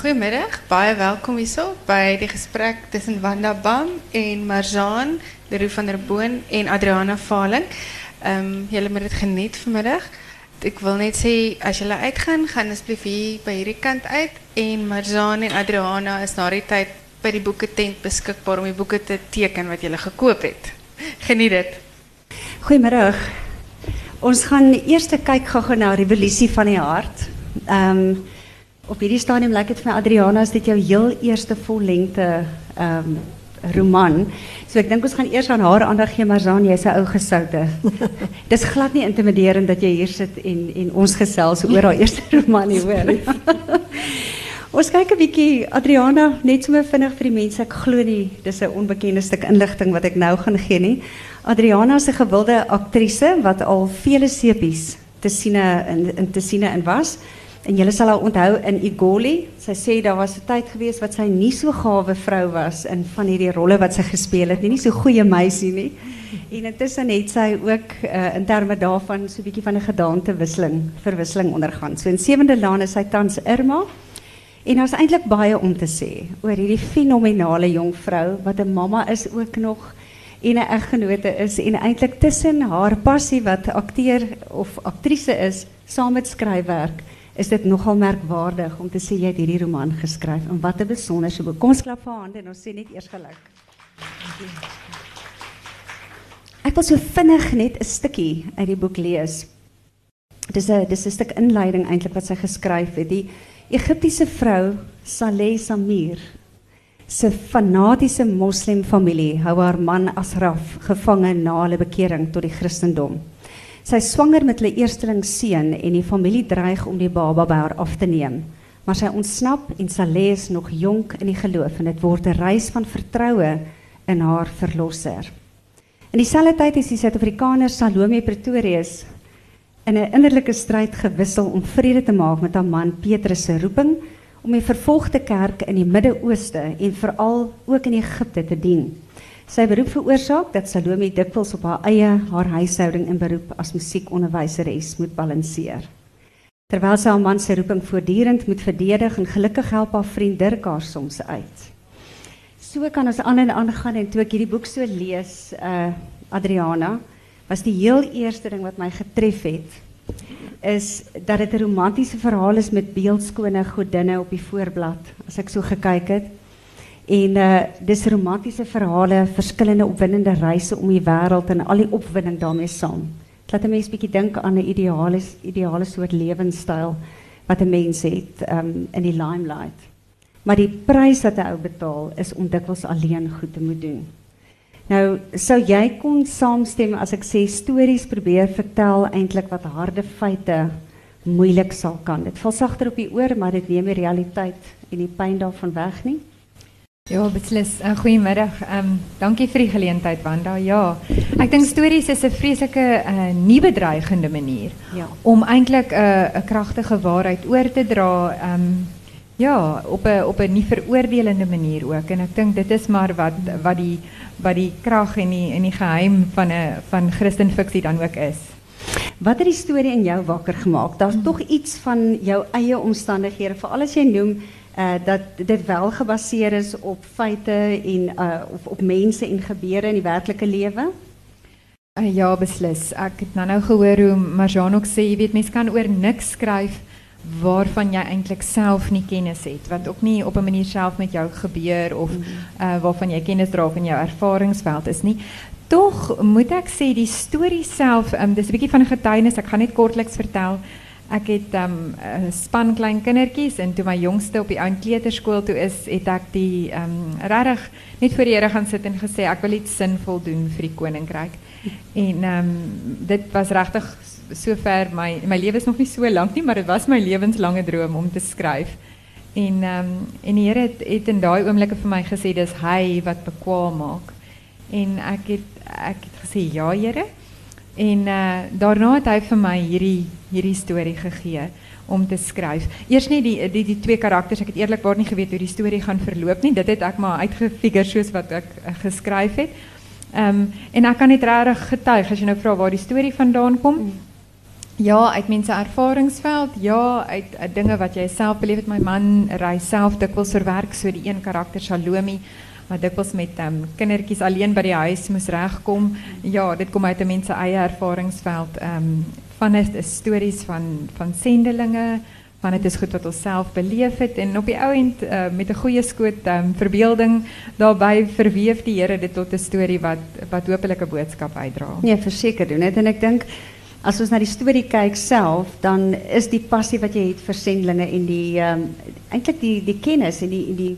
Goedemiddag, baie welkom bij die gesprek tussen Wanda Bam en Marzaan, Leroe van der Boon en Adriana Valing. Um, jullie hebben het geniet vanmiddag. Ik wil net zeggen, als jullie uitgaan, gaan alsjeblieft hier bij hierdie kant uit. En Marzaan en Adriana is na die tijd bij die boekentent beschikbaar om die boeken te tekenen wat jullie gekoopt hebt. Geniet het. Goedemiddag. Ons gaan eerst kyk gou-gou na Revolusie van die Hart. Ehm op hierdie stadium lyk dit vir Adriana is dit jou heel eerste vollengte ehm um, roman. So ek dink ons gaan eers aan haar aandag gee, maar Zaan, jy's 'n ou gesoute. Dis glad nie intimiderend dat jy hier sit en en ons gesels oor haar eerste roman hier hoor. ons kyk 'n bietjie Adriana net so vinnig vir die mense. Ek glo nie dis 'n onbekende stuk inligting wat ek nou gaan gee nie. Adriana is 'n gewilde aktrise wat al vele sepies te sien in in te sien in was. En jullie zal haar onthou in Igoli. Sy sê daar was 'n tyd gewees wat sy nie so gawe vrou was in van hierdie rolle wat sy gespeel het nie. Nie so goeie meisie nie. En intussen het sy ook uh, in terme daarvan so 'n bietjie van 'n gedaantewisseling, verwisseling ondergaan. So in Sewende Laan is sy tans Irma. En daar's eintlik baie om te sê oor hierdie fenominale jong vrou wat 'n mamma is ook nog en 'n eggenote is en eintlik tussen haar passie wat akteur of aktrise is saam met skryfwerk is dit nogal merkwaardig om te sê jy het hierdie roman geskryf en wat 'n besonderse boek. Kom ons klap vir hande en ons sê net eers geluk. Ek wil so vinnig net 'n stukkie uit die boek lees. Dis 'n dis 'n stuk inleiding eintlik wat sy geskryf het. Die Egiptiese vrou Saleh Samir se fanatiese moslimfamilie hou haar man Asraf gevange na hulle bekering tot die Christendom. Sy is swanger met hulle eersteling seun en die familie dreig om die baba by haar af te neem. Maar sy ontsnap en Saleh is nog jonk in die geloof en dit word 'n reis van vertroue in haar verlosser. In dieselfde tyd is die Suid-Afrikaner Salome Pretorius in 'n innerlike stryd gewissel om vrede te maak met haar man Petrus se roeping om die vervolgde kerk in die Midde-Ooste en veral ook in Egipte te dien. Sy beroep veroorsaak dat Salome dikwels op haar eie haar huishouding en beroep as musiekonderwyseres moet balanseer. Terwyl sy haar man se roeping voortdurend moet verdedig en gelukkig help haar vriend Dirk haar soms uit. So kan ons aan en aan gaan en toe ek hierdie boek so lees, uh Adriana, was die heel eerste ding wat my getref het is dat dit 'n romantiese verhaal is met beeldskone godinne op die voorblad. As ek so gekyk het, En uh dis romantiese verhale, verskillende opwindende reise om die wêreld en al die opwinding daarmee saam. Dit laat 'n mens bietjie dink aan 'n ideale ideale soort lewenstyl wat 'n mens het um in die limelight. Maar die prys wat 'n ou betaal is om dikwels alleen goed te moet doen. Nou, sou jy kon saamstem as ek sê stories probeer vertel eintlik wat harde feite moeilik sal kan. Dit val sagter op die oor, maar dit neem die realiteit en die pyn daarvan weg nie. Ja, beslis. Uh, goeiemiddag. Ehm um, dankie vir die geleentheid Wanda. Ja. Ek dink stories is 'n vreeslike uh, nie bedreigende manier ja. om eintlik 'n uh, 'n kragtige waarheid oor te dra. Ehm um, ja, op 'n op 'n nie veroordelende manier ook en ek dink dit is maar wat wat die wat die krag en die in die geheim van 'n van Christenfiksie dan ook is. Wat het die storie in jou wakker gemaak? Daar's hmm. tog iets van jou eie omstandighede, veral as jy noem uh, dat dit wel gebaseerd is op feiten en uh, of op mensen en gebeuren in die werkelijke leven? Uh, ja, beslis. Ek het nou nou gehoor hoe Marjane ook sê, jy weet mense kan oor niks skryf waarvan jy eintlik self nie kennis het, wat ook nie op 'n manier self met jou gebeur of uh, waarvan jy kennis dra van jou ervaringsveld is nie. Tog moet ek sê die storie self, um, dis 'n bietjie van 'n getuienis, ek gaan net kortliks vertel. Ek het um ehm, 'n span klein kindertjies en toe my jongste op die ou kleuterskool toe is, het ek die um regtig net voor die Here gaan sit en gesê ek wil iets sinvol doen vir die koninkryk. En um dit was regtig sover my my lewe is nog nie so lank nie, maar dit was my lewenslange droom om te skryf. En um en die Here het, het in daai oomblikke vir my gesê dis hy wat bekwaam maak. En ek het ek het gesê ja Here. En uh, daarna het hy vir my hierdie hierdie storie gegee om te skryf. Eers nie die die die twee karakters, ek het eerlikwaar nie geweet hoe die storie gaan verloop nie. Dit het ek maar uitgefigure soos wat ek uh, geskryf het. Ehm um, en ek kan net regtig getuig as jy nou vra waar die storie vandaan kom. Ja, uit mensen ervaringsveld. Ja, uit, uit dingen wat jij zelf beleeft. Mijn man reist zelf dikwijls vir werk, so die een karakter Shalomi wat dikwijls met um, kindertjies alleen by die huis moes regkom. Ja, dit kom uit 'n mens se eie ervaringsveld. Um, van is, stories van van sendelinge, van dit is goed wat ons self beleef het en op die ou uh, met 'n goeie skoot um, verbeelding daarbey verweef die Here dit tot 'n storie wat wat hopelik 'n boodskap uitdra. Nee, verseker doen dit en ek dink as ons na die storie kyk self, dan is die passie wat jy het vir sendlinge en die um, eintlik die die kennis en die die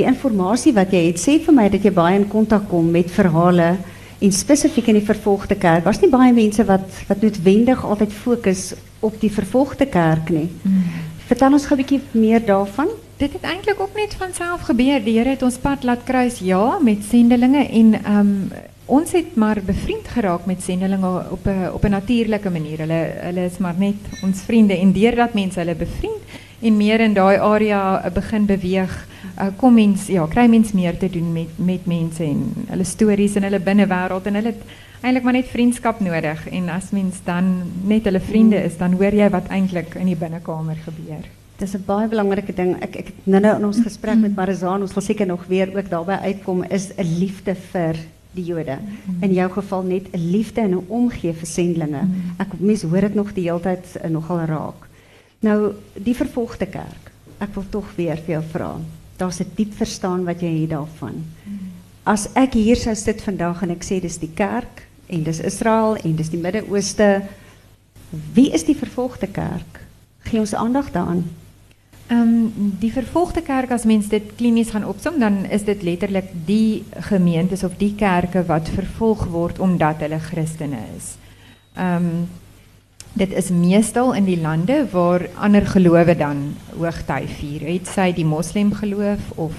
die informasie wat jy het sê vir my dat jy baie in kontak kom met verhale en spesifiek in die vervolgde kerk. Was nie baie mense wat wat noodwendig altyd fokus op die vervolgde kerk nie. Mm. Vertel ons gou 'n bietjie meer daarvan. Dit het eintlik ook net van self gebeur. Die het ons pad laat kruis ja met sendelinge en ehm um, ons het maar bevriend geraak met sendelinge op 'n op 'n natuurlike manier. Hulle hulle is maar net ons vriende en deurdat mense hulle bevriend en meer in daai area begin beweeg uh, kom mens ja, kry mens meer te doen met met mense en hulle stories en hulle binnewêreld en hulle eintlik maar net vriendskap nodig en as mens dan net hulle vriende is, dan hoor jy wat eintlik in die binnekamer gebeur. Dis 'n baie belangrike ding. Ek ek nou nou in ons gesprek met Marizaan, ons sal seker nog weer ook daarbey uitkom is 'n liefde vir die Jode. In jou geval net 'n liefde en 'n omgee vir sendlinge. Ek mens hoor dit nog die hele tyd uh, nogal raak. Nou die vervolgde kerk. Ek wil tog weer vir jou vra daar's 'n diep verstaan wat jy het daarvan. As ek hier sou sit vandag en ek sê dis die kerk en dis Israel en dis die Midde-Ooste, wie is die vervolgde kerk? Gee ons aandag daaraan. Um, die vervolgde kerk, als mensen dit klinisch gaan opzommen, dan is dit letterlijk die gemeentes of die kerken wat vervolgd wordt omdat hulle christenen is. Um, dit is meestal in die lande waar ander gelowe dan hoogtyd vier. Het sy die moslim geloof of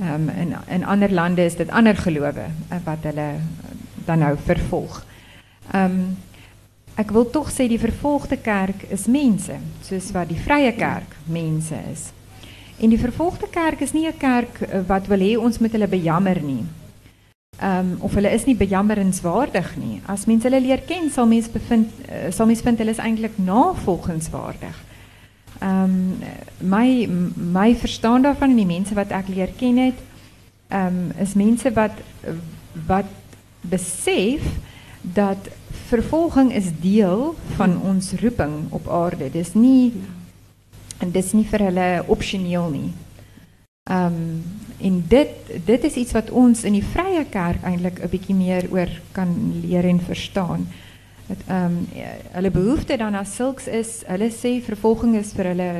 um, in in ander lande is dit ander gelowe uh, wat hulle dan nou vervolg. Um ek wil tog sê die vervolgde kerk is mense, soos wat die vrye kerk mense is. En die vervolgde kerk is nie 'n kerk uh, wat wil hê ons moet hulle bejammer nie. Um, of hulle is nie bejammerenswaardig nie. As mense hulle leer ken, sal mense bevind uh, sal mense vind hulle is eintlik navolgenswaardig. Ehm um, my my verstaan daarvan en die mense wat ek leer ken het, ehm um, is mense wat wat besef dat vervolging is deel van ons roeping op aarde. Dis nie en dis nie vir hulle opsioneel nie. Ehm um, en dit dit is iets wat ons in die vrye kerk eintlik 'n bietjie meer oor kan leer en verstaan. Ehm um, hulle behoefte dan as sulks is, hulle sê vervolging is vir hulle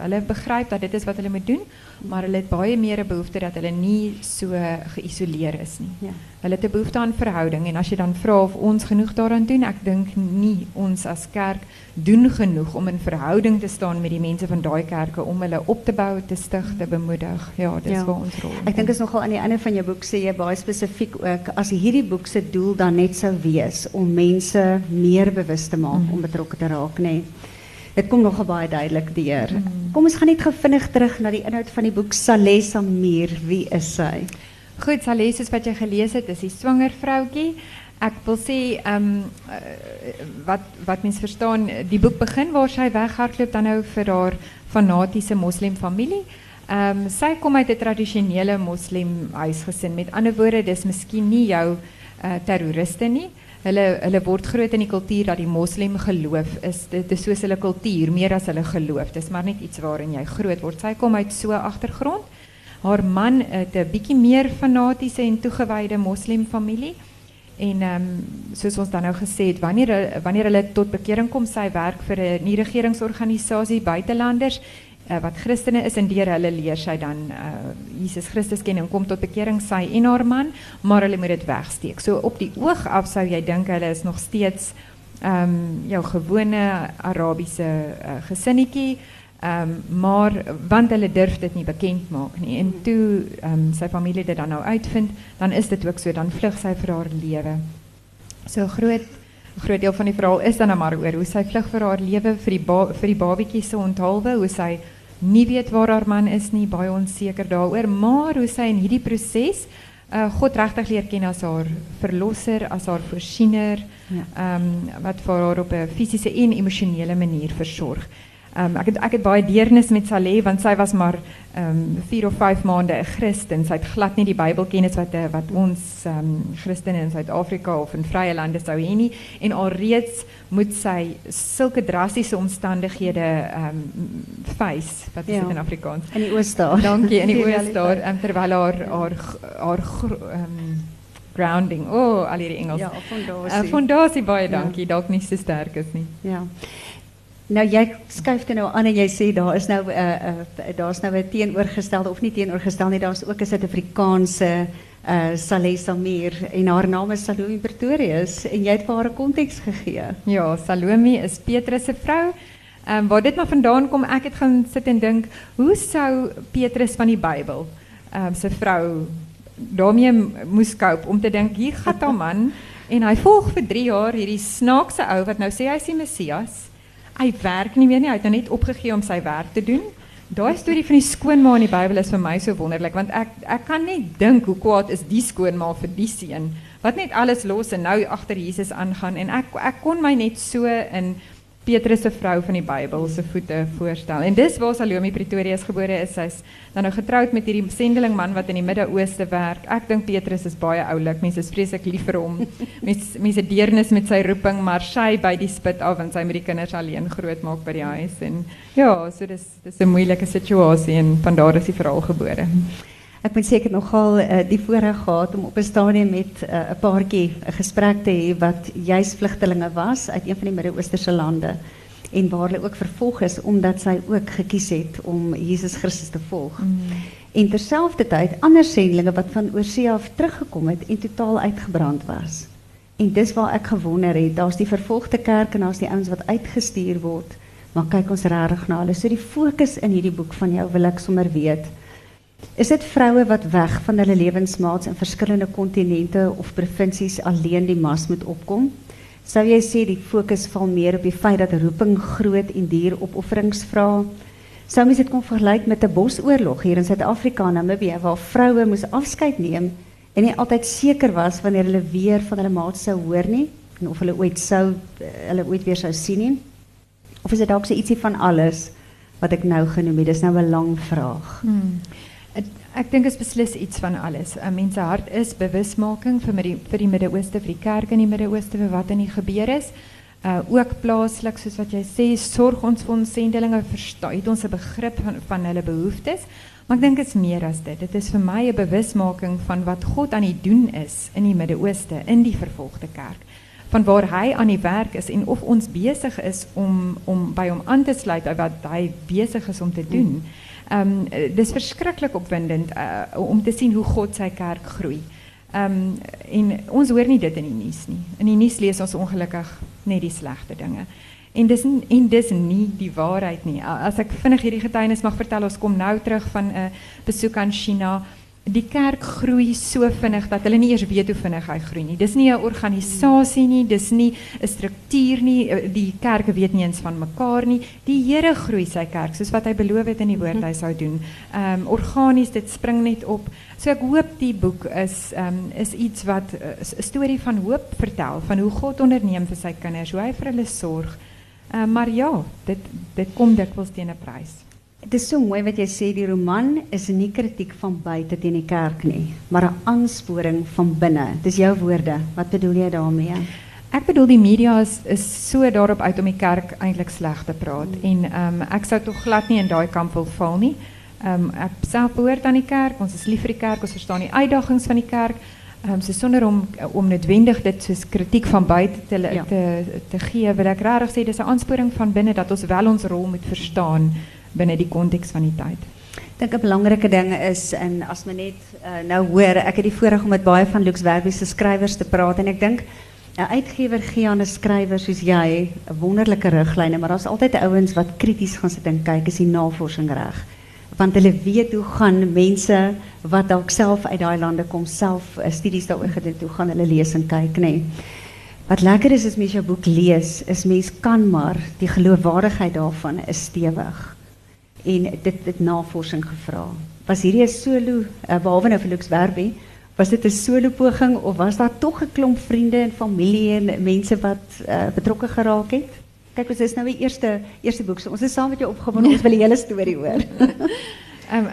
hulle begryp dat dit is wat hulle moet doen, maar hulle het baie meer behoefte dat hulle nie so geïsoleer is nie. Ja. Hulle het 'n behoefte aan verhouding en as jy dan vra of ons genoeg daaraan doen, ek dink nie ons as kerk doen genoeg om in verhouding te staan met die mense van daai kerke om hulle op te bou, te stig, te bemoedig. Ja, dis ja. waar ons rol. Ek dink is nogal aan die einde van jou boek sê jy baie spesifiek ook as hierdie boek se doel dan net sou wees om mense meer bewus te maak mm. om betrokke te raak, nê. Nee. Dit kom nogal baie duidelik deur. Mm. Kom ons gaan net gevinnig terug na die inhoud van die boek Saleh Samir. Wie is sy? Goed, Saleh soos wat jy gelees het, is 'n swanger vroutjie. Ek wil sê um, wat wat mens verstaan, die boek begin waar sy weghardloop dan nou vir haar fanatiese moslim familie. Ehm um, sy uit 'n tradisionele moslim huisgesin. Met ander woorde, dis miskien nie jou uh, terroriste nie. Hulle hulle word groot in die kultuur dat die moslim geloof is dit is soos hulle kultuur meer as hulle geloof. Dis maar net iets waarin jy groot word. Sy kom uit so agtergrond. Haar man het 'n bietjie meer fanatiese en toegewyde moslim familie. En ehm um, soos ons dan nou gesê het, wanneer wanneer hulle tot bekering kom, sy werk vir 'n nie regeringsorganisasie buitelanders uh, wat Christene is en deur hulle leer sy dan uh, Jesus Christus ken en kom tot bekering sy en haar man, maar hulle moet dit wegsteek. So op die oog af sou jy dink hulle is nog steeds ehm um, jou gewone Arabiese uh, gesinnetjie. Um, maar want hulle durf dit nie bekend maak nie. En toe ehm um, sy familie dit dan nou uitvind, dan is dit ook so dan vlug sy vir haar lewe. So groot groot deel van die verhaal is dan nou maar oor hoe sy vlug vir haar lewe vir die ba vir die babatjie se onthaalwe, hoe sy nie weet waar haar man is nie, baie onseker daaroor, maar hoe sy in hierdie proses uh, God regtig leer ken as haar verlosser, as haar voorsiener, Ja. ehm wat vir haar op 'n fisiese en emosionele manier versorg. Um, ek het ek het baie deernis met Saleh want sy was maar um 4 of 5 maande 'n Christen. Sy het glad nie die Bybelkennis wat eh, wat ons um Christene in Suid-Afrika of in vrye lande sou hê nie en alreeds moet sy sulke drastiese omstandighede um face wat is Ja. dit in Afrikaans? In die Oos-daar. Dankie in die Die oos daar um, terwyl haar haar haar um, grounding. O, oh, al hierdie Engels. Ja, fondasie. Uh, fondasie baie Ja. dankie. Dalk nie so sterk is nie. Ja. Nou jy skuif dit nou aan en jy sê daar is nou uh, uh, daar's nou 'n teenoorgestelde of nie teenoorgestel nie, daar's ook 'n Suid-Afrikaanse uh Saleh Samir en haar naam is Salome Pretorius en het vir haar 'n konteks gegee. Ja, Salome is Petrus se vrou. Ehm um, waar dit maar vandaan kom, ek het gaan sit en dink, hoe sou Petrus van die ehm um, sy vrou daarmee m- moes cope om te dink hier gaan 'n man en hy volg vir 3 jaar hierdie snaakse ou wat nou sê hy is die Messias. Hy werk nie meer nie, hy het nou net opgegee om sy werk te doen. Daai storie van die skoonma in die Bybel is vir my so wonderlik want ek ek kan net dink hoe kwaad is die skoonma vir die seun wat net alles los en nou agter Jesus aangaan en ek ek kon my net so in Petrus se vrou van die Bybel se voete voorstel. En dis waar Salome Pretorius gebore is. Sy's dan nou getroud met hierdie sendeling man wat in die Midde-Ooste werk. Ek dink Petrus is baie oulik. Mense is vreeslik lief vir hom. Mense mense deernis met sy roeping, maar sy by die spit af en sy moet die kinders alleen grootmaak by die huis en ja, so dis dis 'n moeilike situasie en van daar is die verhaal gebore. Ek moet seker nogal uh, die voorreg gehad om op 'n stadium met 'n uh, paartjie 'n gesprek te hê wat juis vlugtelinge was uit een van die Midde-Oosterse lande en waar hulle ook vervolg is omdat sy ook gekies het om Jesus Christus te volg. Mm. En terselfdertyd ander sendelinge wat van oorsee af teruggekom het en totaal uitgebrand was. En dis waar ek gewonder het, daar's die vervolgde kerk en daar's die ouens wat uitgestuur word. Maar kyk ons regtig na hulle. So die fokus in hierdie boek van jou wil ek sommer weet. Is dit vroue wat weg van hulle lewensmaats in verskillende kontinente of provinsies alleen die mas moet opkom? Sou jy sê die fokus val meer op die feit dat roeping groot en duur opofferings vra? Sou mens dit kon vergelyk met 'n bosoorlog hier in Suid-Afrika en Namibië waar vroue moes afskeid en nie altyd seker was wanneer hulle weer van hulle maats sou hoor en of hulle ooit eh, ooit weer sou nie? Of is dit dalk so van alles wat ek nou genoem het? Dis nou 'n lang vraag. Hmm. Het- dink dit is beslis iets van alles. 'n Mens se hart is bewusmaking vir die Midde-Ooste, vir die kerk in die Midde-Ooste vir wat in die is. Uh ook plaaslik soos wat jy sê, sorg ons vir ons sendelinge, verstaan het ons begrip van van hulle behoeftes. Maar ek dink dit is meer as dit. Dit is vir my 'n bewusmaking van wat God aan die doen is in die Midde-Ooste, in die vervolgde kerk. Van waar hy aan die werk is en of ons besig is om om by hom aan te sluit by wat hy besig is om te doen. Ehm um, dis verskriklik opwindend uh, om te sien hoe God sy kerk groei. Ehm um, en ons hoor nie dit in die nuus nie. In die nuus lees ons ongelukkig net die slegte dinge. En dis en dis nie die waarheid nie. As ek vinnig hierdie getuienis mag vertel, ons kom nou terug van 'n besoek aan China. Die kerk groei so vinnig dat hulle nie eers weet hoe vinnig hy groei nie. Dis nie 'n organisasie nie, dis nie 'n struktuur nie. eh, Die kerke weet nie eens van mekaar nie. Die Here groei sy kerk soos wat hy beloof het in die woord hy sou doen. Ehm um, organies dit spring net op. So ek hoop die boek is ehm um, is iets wat eh, 'n storie van hoop vertel van hoe God onderneem vir sy kinders, hoe hy vir hulle sorg. Ehm maar ja, dit dit kom dikwels teen 'n prys. Het is so mooi wat jy sê die roman is nie kritiek van buite teen die kerk nie, maar 'n aansporing van binne. Dis jou woorde. Wat bedoel jy daarmee? Ek bedoel die media is is so daarop uit om die kerk eintlik sleg te praat en ehm um, sou tog glad nie in daai kamp wil val nie. Ehm um, ek self behoort aan die kerk. Ons is lief vir die kerk. Ons verstaan die uitdagings van die kerk. Um, so sonder om om noodwendig dit soos kritiek van buite te Ja. te te gee, wil ek regtig sê dis 'n aansporing van binne dat ons wel ons rol moet verstaan binne die konteks van die tyd. Ek dink 'n belangrike ding is en as men net uh, nou hoor, ek het die voorreg om met baie van Lux Werby se skrywers te praat en ek dink 'n uitgewer gee aan 'n skrywer soos jy 'n wonderlike riglyne, maar daar's altyd ouens wat krities gaan sit en kyk is die navorsing reg. Want hulle weet hoe gaan mense wat dalk self uit daai lande kom self uh, studies daaroor gedoen, hoe gaan hulle lees en nê. Nee. Wat lekker is as mens jou boek lees, is mens kan maar die geloofwaardigheid daarvan is stewig en dit dit navorsing gevra. Was hierdie 'n solo uh, behalwe nou vir Lux Werby Was dit 'n solo poging of was daar tog 'n klomp vriende en familie en mense wat uh, betrokke geraak het? Kyk, ons is nou die eerste eerste boek. So ons is saam met jou opgewonde. Ons wil die hele storie hoor. Ehm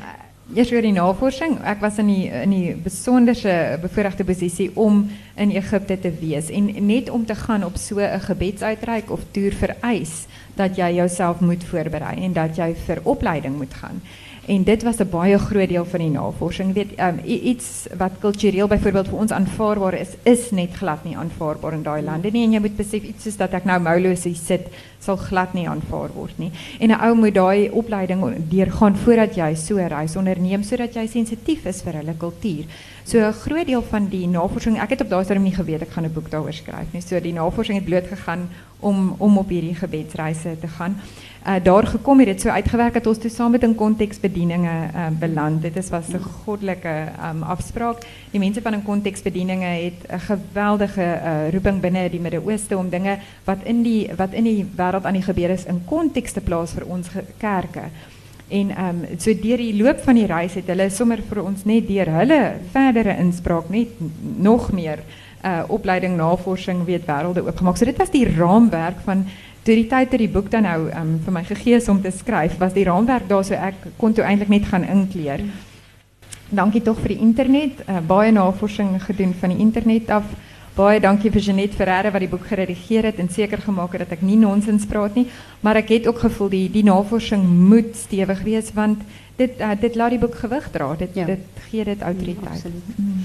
Eers oor die navorsing. Ek was in die in die besonderse bevoordeelde posisie om in Egipte te wees en net om te gaan op so 'n gebedsuitreik of toer vereis dat jy jouself moet voorberei en dat jy vir opleiding moet gaan. En dit was 'n baie groot deel van die navorsing. Weet, um, iets wat kultureel byvoorbeeld vir ons aanvaarbaar is, is net glad nie aanvaarbaar in daai lande nie. En jy moet besef iets soos dat ek nou mouloos hier sit, sal glad nie aanvaar word nie. En 'n ou moet daai opleiding deurgaan voordat jy so 'n reis onderneem sodat jy sensitief is vir hulle kultuur. So 'n groot deel van die navorsing, ek het op daai stadium nie geweet ek gaan 'n boek daaroor skryf nie. So die navorsing het bloot gegaan om om op hierdie gebedsreise te gaan. Uh, daar gekom het dit so uitgewerk dat ons toe saam met in konteksbedieninge uh, beland. Dit was 'n goddelike um, afspraak. Die mense van in konteksbedieninge het 'n geweldige uh, roeping binne die Midde-Ooste om dinge wat in die wat in die wêreld aan die gebeur is in konteks te plaas vir ons kerke. En ehm um, so deur die loop van die reis het hulle sommer vir ons net deur hulle verdere inspraak net nog meer uh opleiding navorsing weet wêrelde oopgemaak. So dit was die raamwerk van Toe die tyd dat die boek dan nou um, vir my gegee is om te skryf, was die raamwerk daar so ek kon toe eintlik net gaan inkleer. Dankie tog vir die internet, uh, baie navorsing gedoen van die internet af. Baie dankie vir Jeanette Ferreira wat die boek geredigeer het en seker gemaak het dat ek nie nonsens praat nie, maar ek het ook gevoel die die navorsing moet stewig wees want dit uh, dit laat die boek gewig dra. Dit ja. dit gee dit autoriteit. Ja, mm.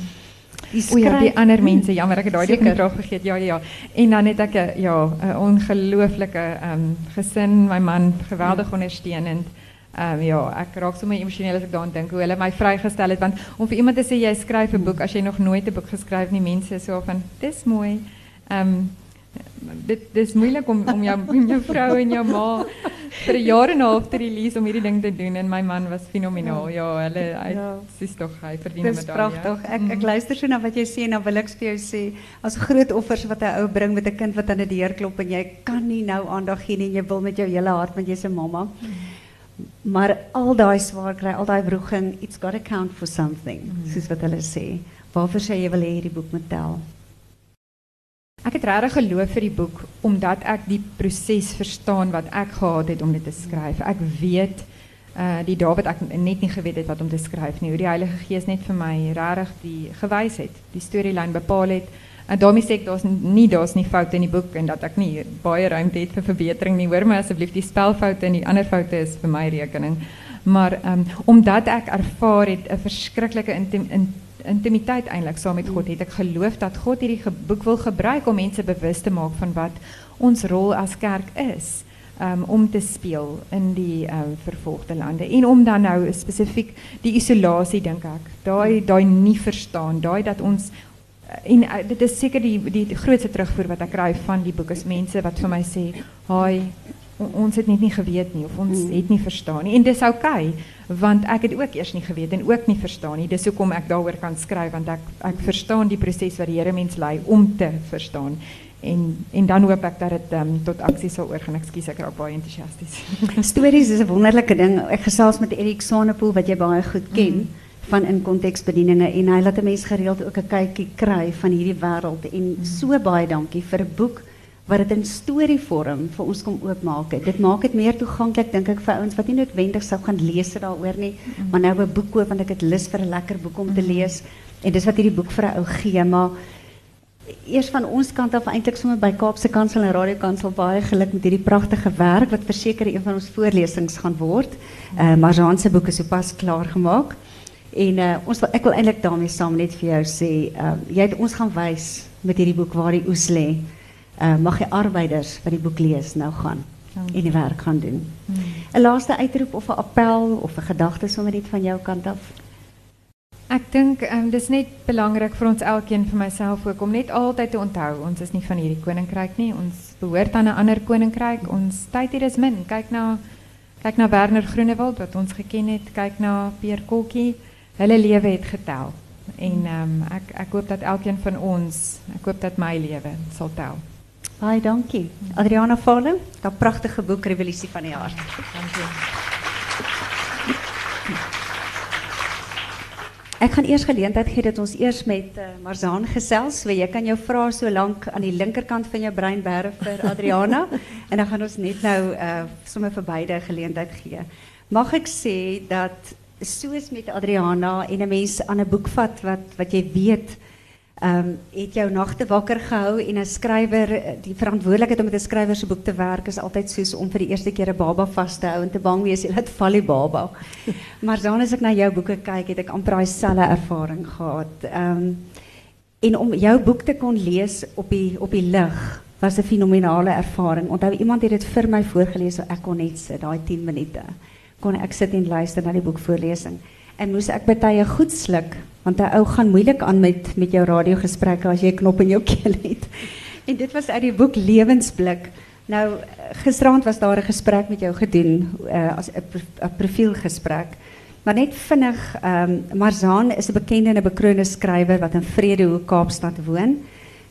Die skryf, o ja, die ander mense, jammer ek het daai ding vraag vergeet. Ja, ja, ja. En dan het ek 'n ja, 'n ongelooflike ehm um, gesin, my man geweldig ondersteunend. Ehm um, ja, ek raak sommer emosioneel as ek daaraan dink hoe hulle my vrygestel het want om vir iemand te sê jy skryf 'n boek as jy nog nooit 'n boek geskryf nie, mense so van dis mooi. Ehm um, dit dis moeilik om om jou jou vrou en jou ma vir 'n jaar en 'n half te release om hierdie ding te doen en my man was fenomenaal. Ja, hulle hy ja. sies tog hy verdien met daai. Dis pragtig. Ek ek mhm. luister so na wat jy sê en dan wil ek vir jou sê as groot offers wat 'n ou bring met 'n kind wat aan die deur klop en jy kan nie nou aandag gee nie en jy wil met jou hele hart want jy's 'n mamma. Maar al daai swaar kry, al daai wroging, it's got to count for something, mm. soos wat hulle sê. Waarvoor sê jy wil hê hierdie boek moet tel? Ek het regtig geloof vir die boek omdat ek die proses verstaan wat ek gehad het om dit te skryf. Ek weet uh die dae wat ek net nie geweet het wat om te skryf nie. Hoe die Heilige Gees net vir my regtig die gewys het, die storielyn bepaal het. En daarmee sê ek daar's nie daar's nie foute in die boek en dat ek nie baie ruimte het vir verbetering nie. Hoor my asseblief, die spelfoute en die ander foute is vir my rekening. Maar um omdat ek ervaar het 'n verskriklike intim, in, intimiteit eintlik saam met God het. Ek geloof dat God hierdie boek wil gebruik om mense bewus te maak van wat ons rol as kerk is um, om te speel in die um, vervolgde lande. En om dan nou spesifiek die isolasie dink ek. Daai daai nie verstaan. Daai dat ons en uh, dit is seker die die grootste terugvoer wat ek kry van die boek is mense wat vir my sê haai ons het net nie geweet nie of ons mm. het nie verstaan nie. En dis oukei okay, want ek het ook eers nie geweet en ook nie verstaan nie. Dis hoekom ek daaroor kan skryf want ek ek verstaan die proses wat die Here mens lei om te verstaan. En en dan hoop ek dat dit um, tot aksie sal oorgaan. Ekskuus ek raak baie entoesiasties stories is 'n wonderlike ding. Ek gesels met Erik Sanepoel wat jy baie goed ken mm. van in konteksbedieninge en hy laat 'n mens gereeld ook 'n kykie kry van hierdie wêreld. En mm. so baie dankie vir 'n boek wat dit in storievorm vir ons kom oopmaak. Dit maak dit meer toeganklik dink ek vir ouens wat nie noodwendig sou gaan lees daaroor nie, mm. maar nou 'n boek koop want ek het lus vir 'n lekker boek om te mm. lees. En dis wat hierdie boek vir 'n ou gee, maar eers van ons kant af eintlik sommer by Kaapse Kansel en Radio Kansel baie geluk met hierdie pragtige werk wat verseker een van ons voorlesings gaan word. Uh eh, Marjane se boek is sopas klaar gemaak. En uh ons wil ek wil eintlik daarmee saam net vir jou sê, uh jy het ons gaan wys met hierdie boek waar die oes lê uh, mag je arbeiders wat die boek lees nou gaan en die werk gaan doen. Hmm. Een laatste uitroep of een appel of een gedachte sommer niet van jouw kant af? Ik denk, um, het is niet belangrijk voor ons elkeen, voor mijzelf ook, om niet altijd te onthouden. Ons is niet van hierdie koninkrijk nie. Ons behoort aan een ander koninkrijk. Ons tijd hier is min. Kijk naar kyk na Werner Groenewald wat ons geken het. Kyk na Pierre Kokkie. Hulle lewe het getel. En um, ek ek hoop dat elkeen van ons, ek hoop dat my lewe sal tel. Baie dankie. Adriana Fallen, dat pragtige boek Revolutie van die Hart. Dankie. Ik ga eerst geleentheid gee dat ons eerst met uh, Marzaan gesels. So jy kan jou vrae so lank aan die linkerkant van jou brein berg vir Adriana en dan gaan ons net nou uh sommer vir beide geleentheid gee. Mag ek sê dat soos met Adriana en 'n mens aan 'n boek vat wat wat jy weet um, het jou nagte wakker gehou en 'n skrywer die verantwoordelikheid om met 'n skrywer se boek te werk is altyd soos om vir die eerste keer 'n baba vas te hou en te bang wees jy laat val die baba. maar dan as ek na jou boeke kyk, het ek amper selfe ervaring gehad. Um, en om jou boek te kon lees op die op die lig was 'n fenominale ervaring. Onthou iemand het dit vir my voorgeles, so ek kon net sit daai 10 minute. Kon ek sit en luister na die boekvoorlesing. En moes ek baie goed sluk want 'n ou gaan moeilik aan met met jou radiogesprekke as jy knop in jou keel het. En dit was uit die boek Lewensblik. Nou gisterand was daar 'n gesprek met jou gedoen uh, as profielgesprek. Maar net vinnig, ehm um, is 'n bekende en 'n bekroonde skrywer wat in Vredehoek Kaapstad woon.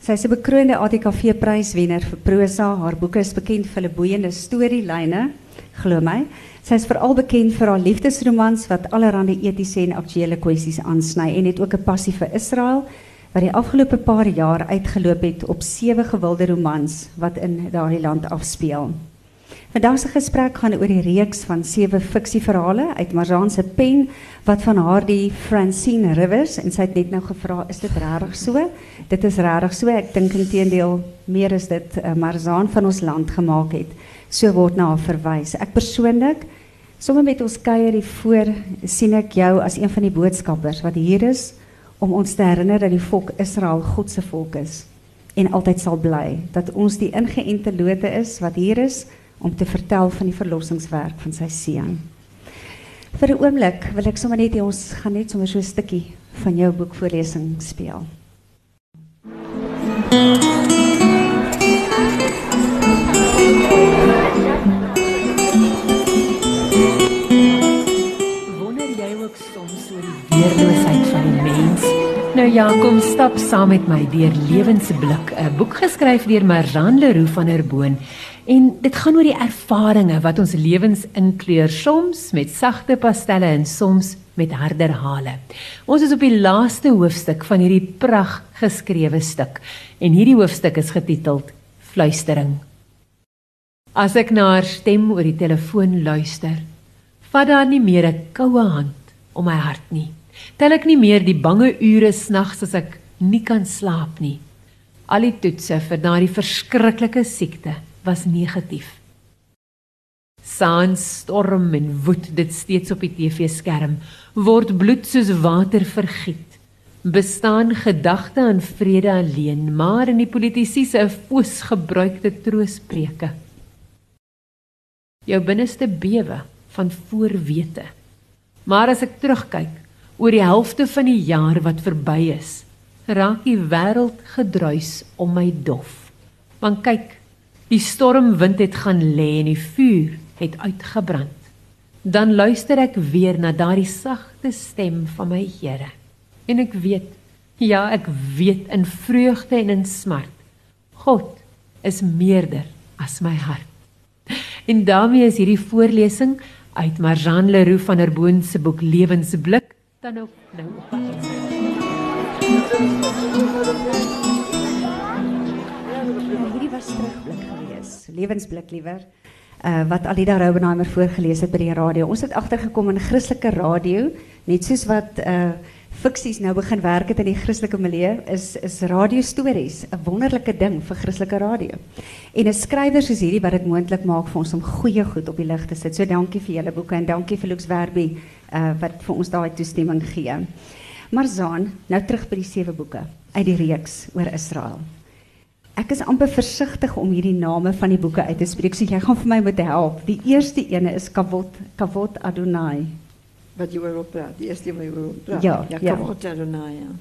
Sy is 'n bekroonde ATKV pryswenner vir prosa. Haar boeke is bekend vir hulle boeiende storielyne, glo my. Sy is veral bekend vir haar liefdesromans wat allerlei etiese en aktuelle kwessies aansny en het ook 'n passie vir Israel wat die afgelope paar jaar uitgeloop het op sewe gewilde romans wat in daardie land afspeel. Vandag se gesprek gaan oor die reeks van sewe fiksieverhale uit Marzaan se pen wat van haar die Francine Rivers en sy het net nou gevra is dit regtig so? Dit is regtig so. Ek dink intedeel meer is dit uh, Marzaan van ons land gemaak het. So word na haar verwys. Ek persoonlik Sommige met ons kuier hier voor sien ek jou as een van die boodskappers wat hier is om ons te herinner dat die volk Israel God se volk is en altyd sal bly. Dat ons die ingeënte lote is wat hier is om te vertel van die verlossingswerk van sy seun. Vir 'n oomblik wil ek sommer net hê ons gaan net sommer so 'n stukkie van jou boekvoorlesing speel. Weerloosheid van die mens. Nou ja, kom stap saam met my deur Lewensblik, 'n boek geskryf deur Marjan Leroux van der Boon. En dit gaan oor die ervarings wat ons lewens inkleur, soms met sagte pastelle en soms met harder hale. Ons is op die laaste hoofstuk van hierdie pragt geskrewe stuk en hierdie hoofstuk is getiteld Fluistering. As ek na haar stem oor die telefoon luister, vat daar nie meer 'n koue hand om my hart nie. Tel ek nie meer die bange ure snags as ek nie kan slaap nie. Al die toetse vir daardie verskriklike siekte was negatief. Sans storm en woed dit steeds op die TV-skerm word bloed soos water vergiet. Bestaan gedagte aan vrede alleen, maar in die politisie se foos gebruikte troospreuke. Jou binneste bewe van voorwete. Maar as ek terugkyk oor die helfte van die jaar wat verby is, raak die wêreld gedruis om my dof. Want kyk, die stormwind het gaan lê en die vuur het uitgebrand. Dan luister ek weer na daardie sagte stem van my Here. En ek weet, ja, ek weet in vreugde en in smart, God is meerder as my hart. En daarmee is hierdie voorlesing uit Marjan Leroux van der Boon se boek Lewensblik dan nou nou op pad. Hierdie was terugblik geweest. Lewensblik liewer. Uh, wat Alida Roubenheimer voorgeles het by die radio. Ons het agtergekom in Christelike radio, net soos wat uh fiksies nou begin werk het in die Christelike milieu, is is radiostories 'n wonderlike ding vir Christelike radio. En 'n skrywer soos hierdie wat dit moontlik maak vir ons om goeie goed op die lig te sit. So dankie vir julle boeke en dankie vir Lux Werby uh wat vir ons daai toestemming gee. Maar Zaan, nou terug by die sewe boeke uit die reeks oor Israel. Ek is amper versigtig om hierdie name van die boeke uit te spreek. So jy gaan vir my moet help. Die eerste ene is Kavot Kavot Adonai wat jy oor praat. Die eerste wat jy oor praat. Ja, ja, ja. Adonai, ja.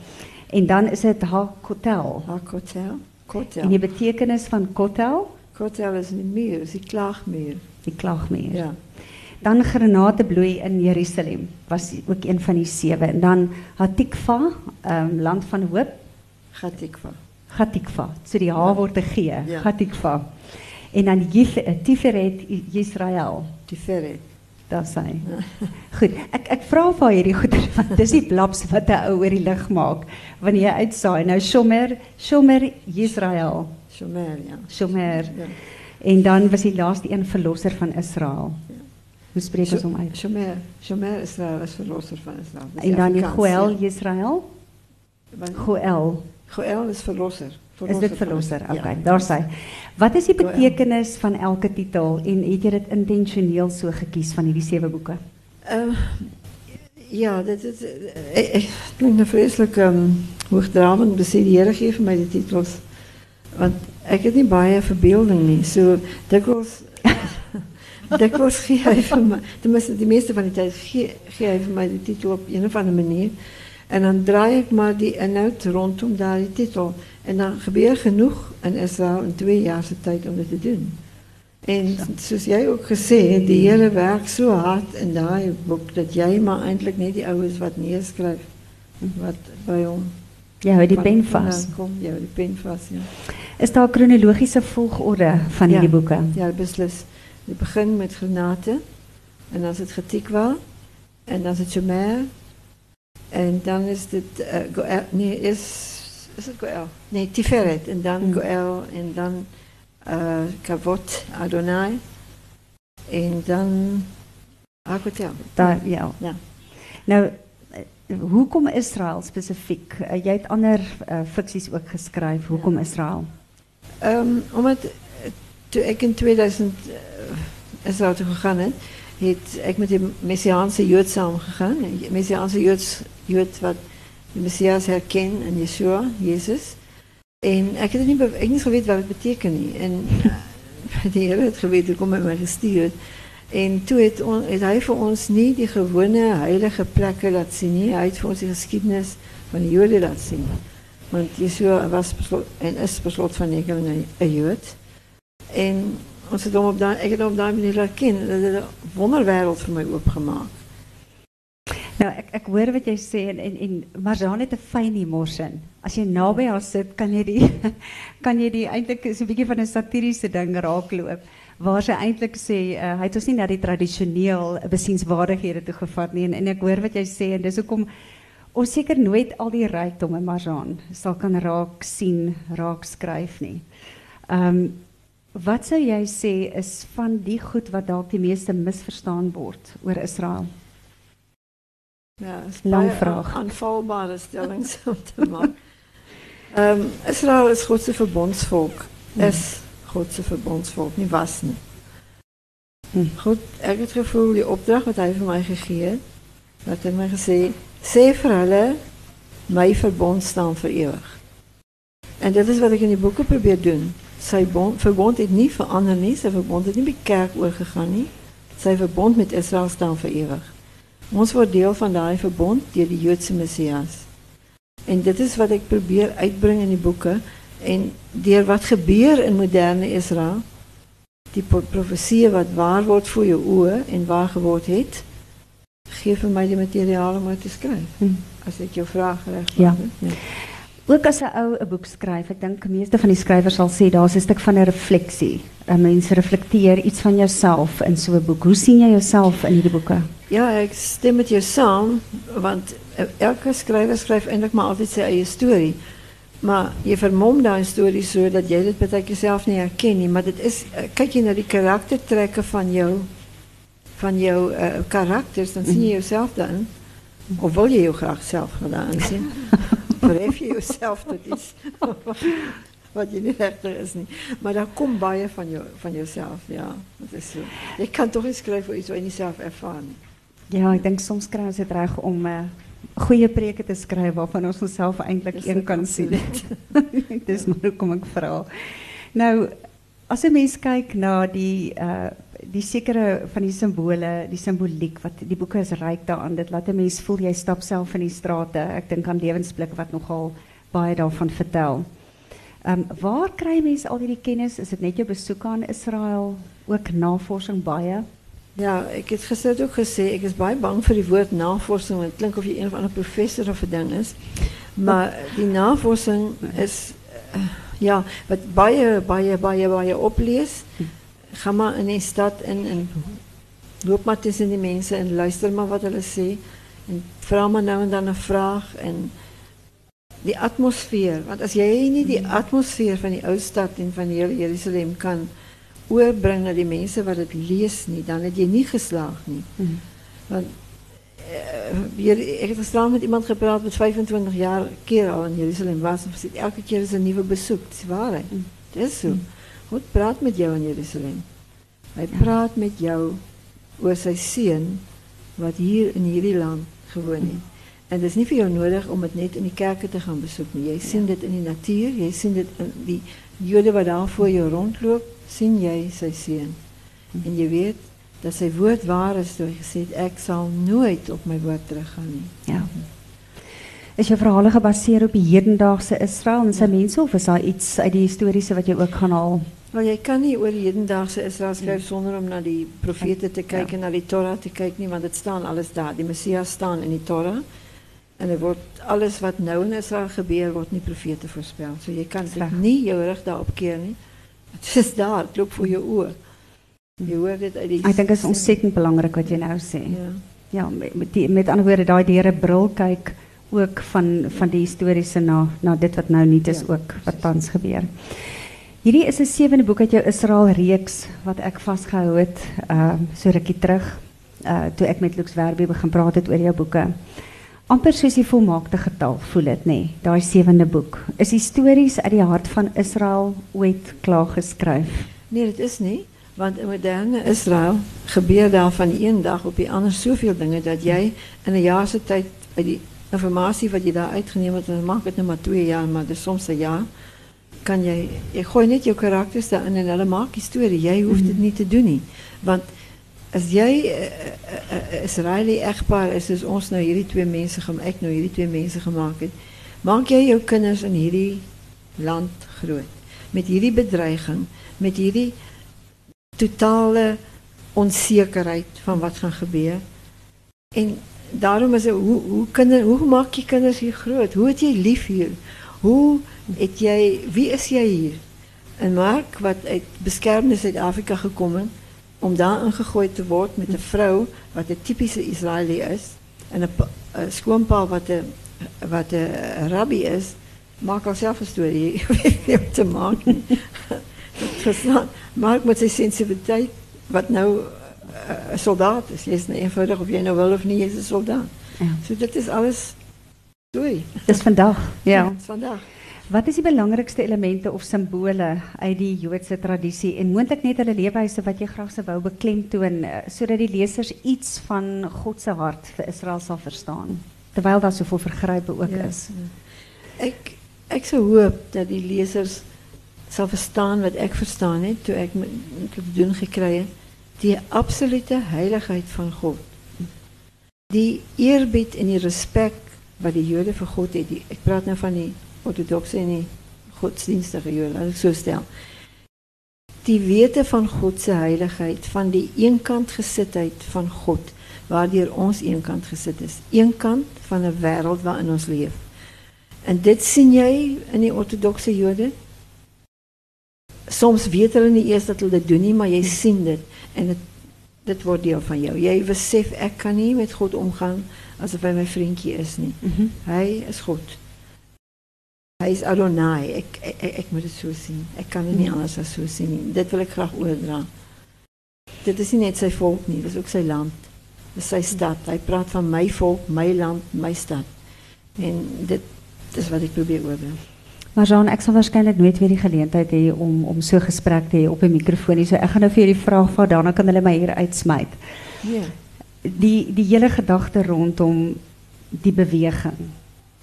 En dan is dit Hakotel. Hakotel. Kotel. En die betekenis van Kotel? Kotel is die meer, is die klaagmeer. Die klaagmeer. Ja. Dan granatebloei in Jerusalem was ook een van die sewe. En dan Hatikva, um, land van hoop. Hatikva. Hatikva. So die H word 'n G. Ja. Hatikva. En dan Jif- Tiferet Israel. Tiferet. Daar sê. Goed, ek ek vra vir hierdie goeie want dis die blaps wat 'n ou oor die lig maak wanneer jy uitsaai. Nou Shomer, Shomer Israel, Shomer, ja. Shomer. ja. En dan was die laaste een verlosser van Israel. Hoe spreek ons hom uit? Shomer, Shomer Israël is verlosser van Israël. En dan die Goel Want Goel. Goel is verlosser. Is dit verlosser? Israël. Okay, daar sê. Wat is die betekenis van elke titel en het jy dit intentioneel so gekies van hierdie sewe boeke? Ehm, ja, dit is. eh, eh, Het klinkt een vreselijk um, hoogdravend bestudeer geven met die titels. Want ik heb niet baie verbeelding niet. Zo dikwijls. dikwijls gee hy vir my, tenminste die meeste van die tijd gee, gee hy vir my die titel op een of andere manier. En dan draai ik maar die inhoud rondom daar die titel. En dan gebeurt genoeg in Israël in twee jaar tijd om dit te doen. En soos jy ook gesê het, die Here werk so hard in daai boek dat jy maar eintlik net die oues wat neerskryf wat by hom Jy hou die pen vandaan vas. Kom, jy hou die pen vas, ja. Is daar kronologiese volgorde van hierdie Ja. boeke? Ja, beslis. Dit begin met Granate en dan is het Getikwa en dan is het Shemer en dan is dit uh, Goel, nee, is is het Goel? Nee, Tiferet en dan Hmm. Goel en dan uh, Kavot Adonai en dan Akotel. Daar ja. Ja. Nou eh, hoekom Israel spesifiek? Uh, jy het ander uh, ook geskryf. Hoekom Israel? Ehm omdat eh, toen ik in 2000 uh, Israël toe gegaan het ik met die Messiaanse Jood samengegaan. Een Messiaanse Joods, Jood wat de Messias herkent en Yeshua, Jezus. En ik heb niet, niet geweten wat het betekent. En die Heer het geweten, ik kom met mij gestuurd. En toen on, het hij voor ons niet die gewone heilige plekken laten zien. Hij heeft voor ons die geschiedenis van de Joden laten zien. Want Yeshua was en is beslot van een- een Jood. En ons het hom op daai, ek het op daai manier laat ken. Dat het 'n wonderwêreld vir my oopgemaak. Nou ek ek hoor wat jy sê en en, en Marzaan het 'n fyn humorsin. As jy naby haar sit, kan jy die kan jy die eintlik is 'n bietjie van 'n satiriese ding raakloop waar sy eintlik sê uh, hy het ons nie na die tradisioneel besienswaardighede toe gevat nie en, en ek hoor wat jy sê en dis hoekom ons seker nooit al die rykdom in Marzaan sal kan raak sien, raak skryf nie. Ehm um, wat sou jy sê is van die goed wat dalk die meeste misverstaan word oor Israel? Ja, is Lang baie vraag. aanvalbare stellings om te maak. Ehm Israël is God se verbondsvolk. Is God se verbondsvolk, nie was nie. Hmm. Goed, ek het gevoel die opdrag wat hy vir my gegee het, dat hy my gesê sê vir hulle my verbond staan vir ewig. En dit is wat ek in die boeke probeer doen. Sy bond, verbond het nie verander nie, sy verbond het nie by kerk oorgegaan nie. Sy verbond met Israel staan vir ewig. Ons word deel van daai verbond deur die Joodse Messias. En dit is wat ek probeer uitbring in die boeke en deur wat gebeur in moderne Israel, die pro- profeseë wat waar word voor jou oë en waar geword het, gee vir my die materiaal om dit te skryf. Hmm. As ek jou vraag reg Ja. beantwoord, ja. Ook as 'n ou 'n boek skryf, ek dink die meeste van die skrywers sal sê daar's 'n stuk van 'n refleksie. 'n Mens reflekteer iets van jouself in so 'n boek. Hoe sien jy jouself in hierdie boeke? Ja, ek stem met jou saam want eh, elke skrywer skryf eintlik maar altyd sy eie storie. Maar jy vermom daai storie sodat jy dit baie keer self nie herken nie, maar dit is eh, kyk jy na die karaktertrekke van jou van jou uh, karakters, dan sien jy jouself daarin. Of wil jy jou graag self daarin sien? Verhef jy jouself tot iets wat jy nie regtig is nie. Maar daar kom baie van jou van jouself, ja. Dit is so. Jy kan tog nie skryf oor iets wat jy nie self ervaar nie. Ja, ek dink soms kry ons dit reg om 'n uh, goeie preke te skryf waarvan ons Dis een ook kan absoluut. Dis maar hoekom ek vra. Nou, as 'n mens kyk na die uh die sekere van die simbole, die simboliek wat die boeke is ryk daaraan. Dit laat 'n mens voel jy stap self in die strate. Ek dink aan lewensblik wat nogal baie daarvan vertel. Um, waar kry mense al hierdie kennis? Is dit net jou besoek aan Israel, ook navorsing baie? Ja, ek het gister ook gesê ek is baie bang vir die woord navorsing want dit klink of jy een of ander professor of 'n ding is. Maar die navorsing is uh, ja, wat baie baie baie baie oplees. Gaan maar in die stad in en loop maar tussen die mensen en luister maar wat hulle sê en vra maar nou en dan 'n vraag en die atmosfeer want as jy nie die atmosfeer van die ou stad en van hele Jerusalem kan oorbring na die mense wat dit lees nie dan het jy nie geslaag nie want uh, hier, ik heb gisteravond met iemand gepraat met 25 jaar keer al in Jeruzalem was. En elke keer is een nieuwe bezoek. Het is waarheid. Mm. Het is zo. God praat met jou in Jeruzalem. Hij praat met jou oor sy seun wat hier in hierdie land gewoon het. En het is niet voor jou nodig om het net in die kerken te gaan bezoeken. Jij ziet dit in die natuur, jij ziet dit in die Joden wat daar voor je rondloopt, zie jij sy seun. En je weet dat zijn woord waar is door gezegd, ik zal nooit op mijn woord teruggaan. Nie. Ja. Is je verhalen gebaseerd op die hedendaagse Israël en ja. mensen of is iets uit die historische wat je ook gaan? Wel, je kan niet over hedendaagse Israël schrijven ja. zonder om naar die profeten te kijken, ja. naar die Torah te kijken, want het staan alles daar. Die Messias staan in die Torah. En er wordt alles wat nou in Israël gebeurt, wordt niet profeten voorspeld. So je kan niet je rug daarop keren. Het is daar, het loopt voor je oor. Je hoort dit uit die Ek dink dit is ontsettend belangrik wat jy nou sê. Ja. Ja, met die, met ander woorde daai deur 'n bril kyk ook van van die historiese na na dit wat nou nie is ja. ook wat tans gebeur. Hierdie is 'n sewende boek uit jou Israel reeks wat ek vasgehou het uh so rukkie terug uh toe ek met Lux Werby begin praat het oor jou boeke. amper soos die volmaakte getal voel dit nê. Nee, Daai sewende boek is histories uit die hart van Israel ooit klaar geskryf. Nee, dit is nie. Want in moderne Israël gebeurt daar van de ene dag op die andere zoveel dingen dat jij in een jaar tijd bij die informatie wat je daar uitgenomen hebt, dan maak het nog maar twee jaar, maar dus soms een jaar, kan jij, je gooit niet je karakters daarin en hulle maak historie. Jij hoeft het mhm. niet te doen nie. Want als jij uh, uh, Israëli echtpaar is, dus ons nou hierdie twee mensen, ek nou hierdie twee mensen gemaakt het, maak jij jou kinders in hierdie land groot. Met hierdie bedreiging, met hierdie totale onzekerheid van wat gaan gebeuren. En daarom is het, hoe, hoe, kinder, hoe maak je kinders hier groot? Hoe het jy lief hier? Hoe wie is jij hier? En Mark, wat uit beschermde Zuid-Afrika gekomen, om daar ingegooid te worden met een vrouw wat een typische Israëli is, en een, een schoonpa wat een, wat een rabbi is, maak al zelf een story. Ik weet niet wat te maken. verstaan. Maar met zijn sensibiliteit, wat nou uh, een soldaat is. Je is nou eenvoudig of jij nou wel of niet, je is een soldaat. Ja. So dit is alles doei. Dis vandag, ja. ja vandag. Wat is die belangrikste elemente of simbole uit die Joodse tradisie en moontlik net hulle wat jy graag wou beklemtoon uh, sodat die lesers iets van God se hart vir Israel sal verstaan terwyl daar soveel vergrype ook ja, is. Ja. Ek ek sou hoop dat die lesers zal verstaan wat ik verstaan heb toen ik me te doen gekregen. Die absolute heiligheid van God. Die eerbied en die respect wat die Joden voor God heeft. Ik praat nu van die orthodoxe en die godsdienstige Joden, laat ik zo stel. Die weten van Godse heiligheid, van die eenkant gezitheid van God, waardoor ons eenkant gezet is. Eenkant van een wereld waarin ons leeft. En dit zie jij in die orthodoxe Joden soms weet hulle nie eers dat hulle dit doen nie, maar jy sien dit en dit dit word deel van jou. Jy besef ek kan nie met God omgaan asof hy my vriendjie is nie. Mm -hmm. Hy is God. Hy is Adonai. Ek, ek, ek moet dit so sien. Ek kan dit nie anders so sien nie. Dit wil ek graag oordra. Dit is nie net sy volk nie, dit is ook sy land. Dit is sy stad. Hy praat van my volk, my land, my stad. En dit is wat ek probeer oordra. Maar Jean, ek sal waarskynlik nooit weer die geleentheid hê om om so gesprek te hê op 'n mikrofoon So ek gaan nou vir vraag vra, daarna kan hulle my hier uitsmyt. Ja. Die die hele gedagte rondom die beweging.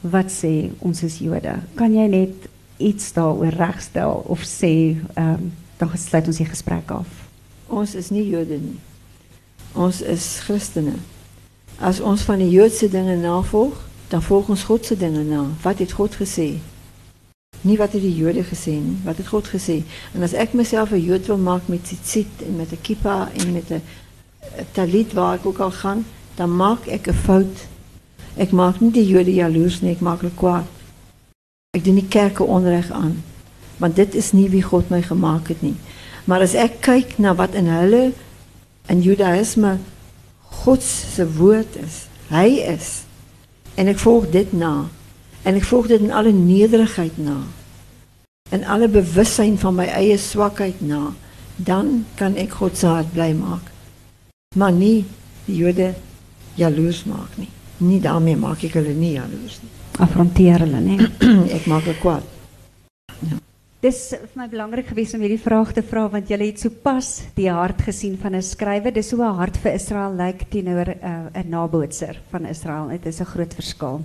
Wat sê ons is Jode? Kan jy net iets daaroor regstel of sê ehm um, dan sluit ons die gesprek af? Ons is nie Jode nie. Ons is Christene. As ons van die Joodse dinge navolg, dan volg ons God se dinge. Wat het God gesê? Niet wat die Joden gezien, wat het God gezien. En als ik mezelf een Jood wil maken met tzitzit en met de kippa en met de talit waar ik ook al ga, dan maak ik een fout. Ik maak niet de Joden jaloers, nee, ik maak het kwaad. Ik doe niet kerken onrecht aan. Want dit is niet wie God mij gemaakt heeft. Nie. Maar als ik kijk naar wat in hulle, in Judaïsme, God se woord is. Hy is. En ek volg dit na. En ek volg dit in alle nederigheid na. In alle bewussyn van my eie swakheid na. Dan kan ek God se hart bly maak. Maar nie die Jode jaloers maak nie. Nie daarmee maak ek hulle nie jaloers nie. Affronteer hulle, né? ek maak hulle kwaad. Dis vir my belangrik geweest om hierdie vraag te vra want julle het sopas die hart gesien van 'n skrywer. Dis hoe 'n hart vir Israel lyk teenoor 'n uh, nabootser van Israel. Dit is 'n groot verskil.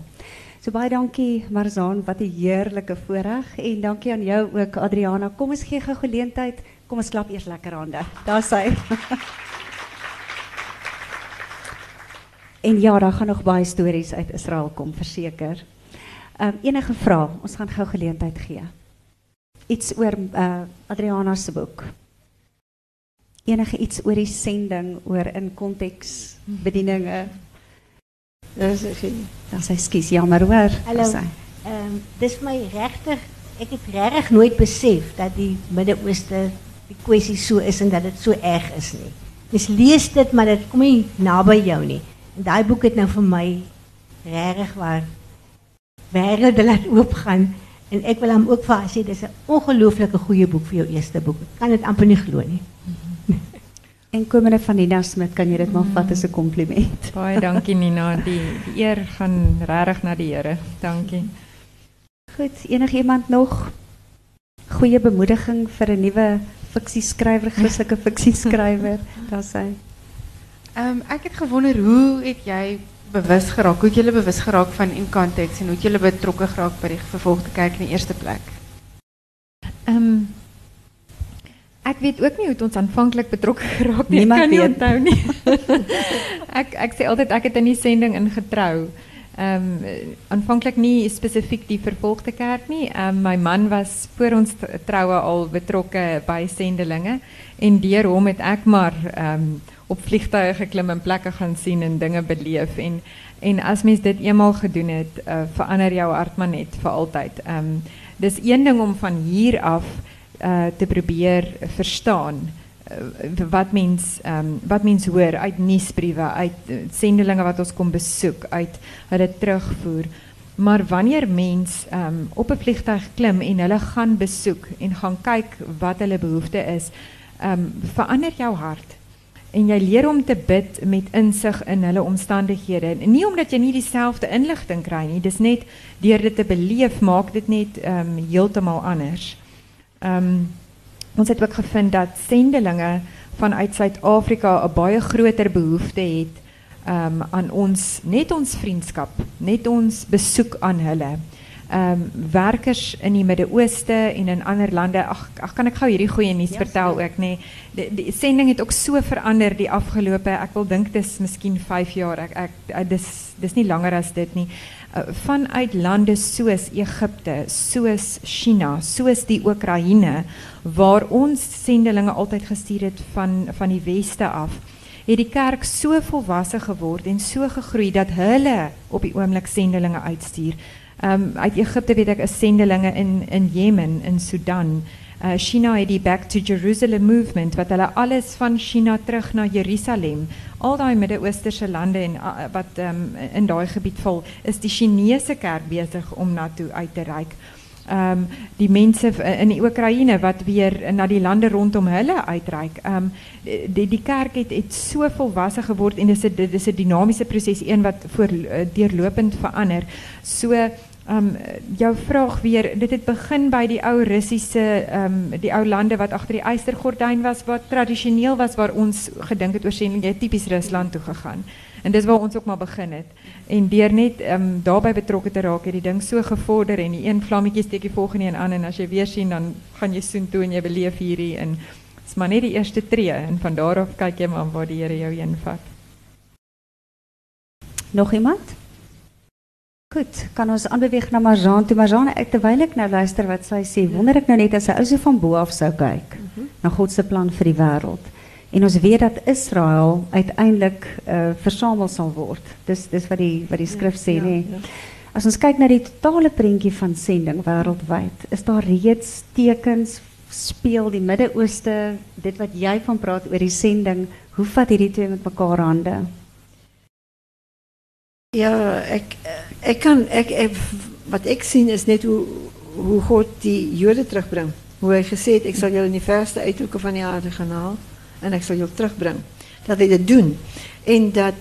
So baie dankie Marzaan, wat 'n heerlike voorreg en dankie aan jou ook Adriana. Kom ons gee gou geleentheid. Kom ons klap eers lekker hande. Daar sy. en ja, daar gaan nog baie stories uit Israel kom, verseker. Ehm um, enige vrae, ons gaan gou geleentheid gee iets oor uh, Adriana se boek. Enige iets oor die sending, oor in konteks bedieninge. Dis geen. Dat is skies jammer hoor. Hallo. Ehm dis vir my regtig ek het regtig nooit besef dat die Midde-Ooste die kwessie so is en dat dit so erg is nie. Mens lees dit maar dit kom nie naby jou nie. En daai boek het nou vir my regtig waar wêrelde laat oopgaan en ek wil hom ook vir haar sê dis 'n ongelooflike goeie boek vir jou eerste boek. Ek kan dit amper nie glo nie. En komende van Nina Smit, kan jy dit maar vat as 'n kompliment. Baie dankie Nina. Die, die eer gaan regtig na die Here. Dankie. Goed, enigiemand nog goeie bemoediging vir 'n nuwe fiksieskrywer, Christelike fiksieskrywer? Daar sê. Ehm um, ek het gewonder hoe het jy bewus geraak? Hoe het julle bewus geraak van in context en hoe het julle betrokke geraak by die vervolgde kerk in die eerste plek? Ehm um, ek weet ook nie hoe het ons aanvanklik betrokke geraak nie. Niemand ek kan nie onthou nie. ek ek sê altyd ek het in die sending ingetrou. Ehm um, aanvanklik nie spesifiek die vervolgde kerk nie. Ehm um, my man was voor ons troue al betrokke by sendelinge en deur hom het ek maar ehm um, op vliegtuie geklim en plekke gaan sien en dinge beleef en en as mens dit eenmaal gedoen het, uh, verander jou hart maar net vir altyd. Ehm um, dis een ding om van hier af uh, te probeer verstaan wat mens ehm wat mens hoor uit nuusbriewe, uit uh, sendelinge wat ons kom besoek, uit hulle terugvoer. Maar wanneer mens ehm op 'n vliegtuig klim en hulle gaan besoek en gaan kyk wat hulle behoefte is, ehm verander jou hart en jy leer om te bid met insig in hulle omstandighede. Nie omdat jy nie dieselfde inligting kry nie, dis net deur dit te beleef maak dit net ehm um, heeltemal anders. Ehm um, ons het ook gevind dat sendelinge vanuit Suid-Afrika 'n baie groter behoefte het um, aan ons net ons vriendskap, net ons besoek aan hulle. Ehm um, werkers in die Midde-Ooste en in ander lande. Ag ag kan ek gou hierdie goeie nuus Ja, vertel ook nê. Die, die sending het ook so verander die afgelope ek wil dink dis miskien 5 jaar. Ek ek dis dis nie langer as dit nie. Uh, vanuit lande soos Egipte, soos China, soos die Oekraïne waar ons sendelinge altyd gestuur het van van die weste af het die kerk so volwasse geword en so gegroei dat hulle op die oomblik sendelinge uitstuur. Um, uit Egypte weet ek is sendelinge in in Jemen, in Sudan. Uh, China het die Back to Jerusalem movement wat hulle alles van China terug na Jerusalem. Al daai Midde-Oosterse lande en wat um, in daai gebied val, is die Chinese kerk besig om na toe uit te reik. Um, die mense in die Oekraïne wat weer na die lande rondom hulle uitreik. Um, die, die kerk het, het so volwasse geword en 'n is 'n proses een wat voor eh, verander. So um, jou vraag weer, dit het begin by die ou Russiese um, die ou lande wat agter die ystergordyn was wat tradisioneel was waar ons gedink het het tipies Rusland toe gegaan. En dis waar ons ook maar begin het. En deur net um, daarbey betrokke te raak het die ding so gevorder en die een vlammetjie steek die volgende een aan en as jy weer sien dan gaan jy soen toe en jy beleef hierdie en dis maar net die eerste tree en van daar af kyk jy maar waar die Here jou vat. Nog iemand? Goed, kan ons aanbeweeg na Marjane toe. Marjane, ek terwyl ek nou luister wat sy sê, wonder ek nou net as 'n ou so van bo af sou kyk na God se plan vir die wêreld. En ons weet dat Israel uiteindelik uh, versamel sal word. Dis dis wat die wat die skrif sê, ja, nê. ja. As ons kyk na die totale prentjie van sending wêreldwyd, is daar reeds tekens speel die Midde-Ooste, dit wat jy van praat oor die sending, hoe vat hierdie twee met mekaar hande? Ja, ik, ik kan, ik, ik, wat ik zie is net hoe, hoe God die Joden terugbrengt. Hoe hij gezegd, ik zal jullie in de verste uithoeken van die aarde gaan halen en ik zal jullie terugbrengen. Dat hij dat doen. En dat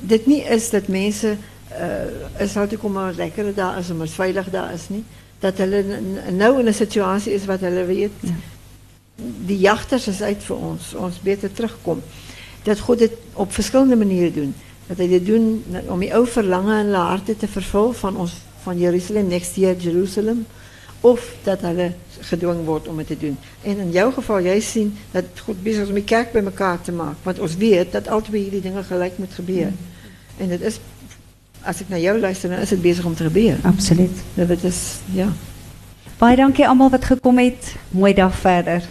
dit niet is dat mensen, uh, is altijd maar lekker daar is, maar veilig daar is niet. Dat hulle nou in een situatie is wat hulle weet, die jachters is uit voor ons, ons beter terugkomt. Dat God dit op verschillende manieren doet. Dat hij dit doet om die oude verlangen en harte te vervullen van ons, van Jeruzalem, next year Jeruzalem. Of dat hulle gedwongen wordt om het te doen. En in jouw geval, jij ziet dat God bezig is om die kerk bij elkaar te maken. Want ons weet dat al twee die dingen gelijk moet gebeuren. En dat is, als ik naar jou luister, dan is het bezig om te gebeuren. Absoluut. Dat is, ja. Baie dankie allemaal wat gekom het. Mooi dag verder.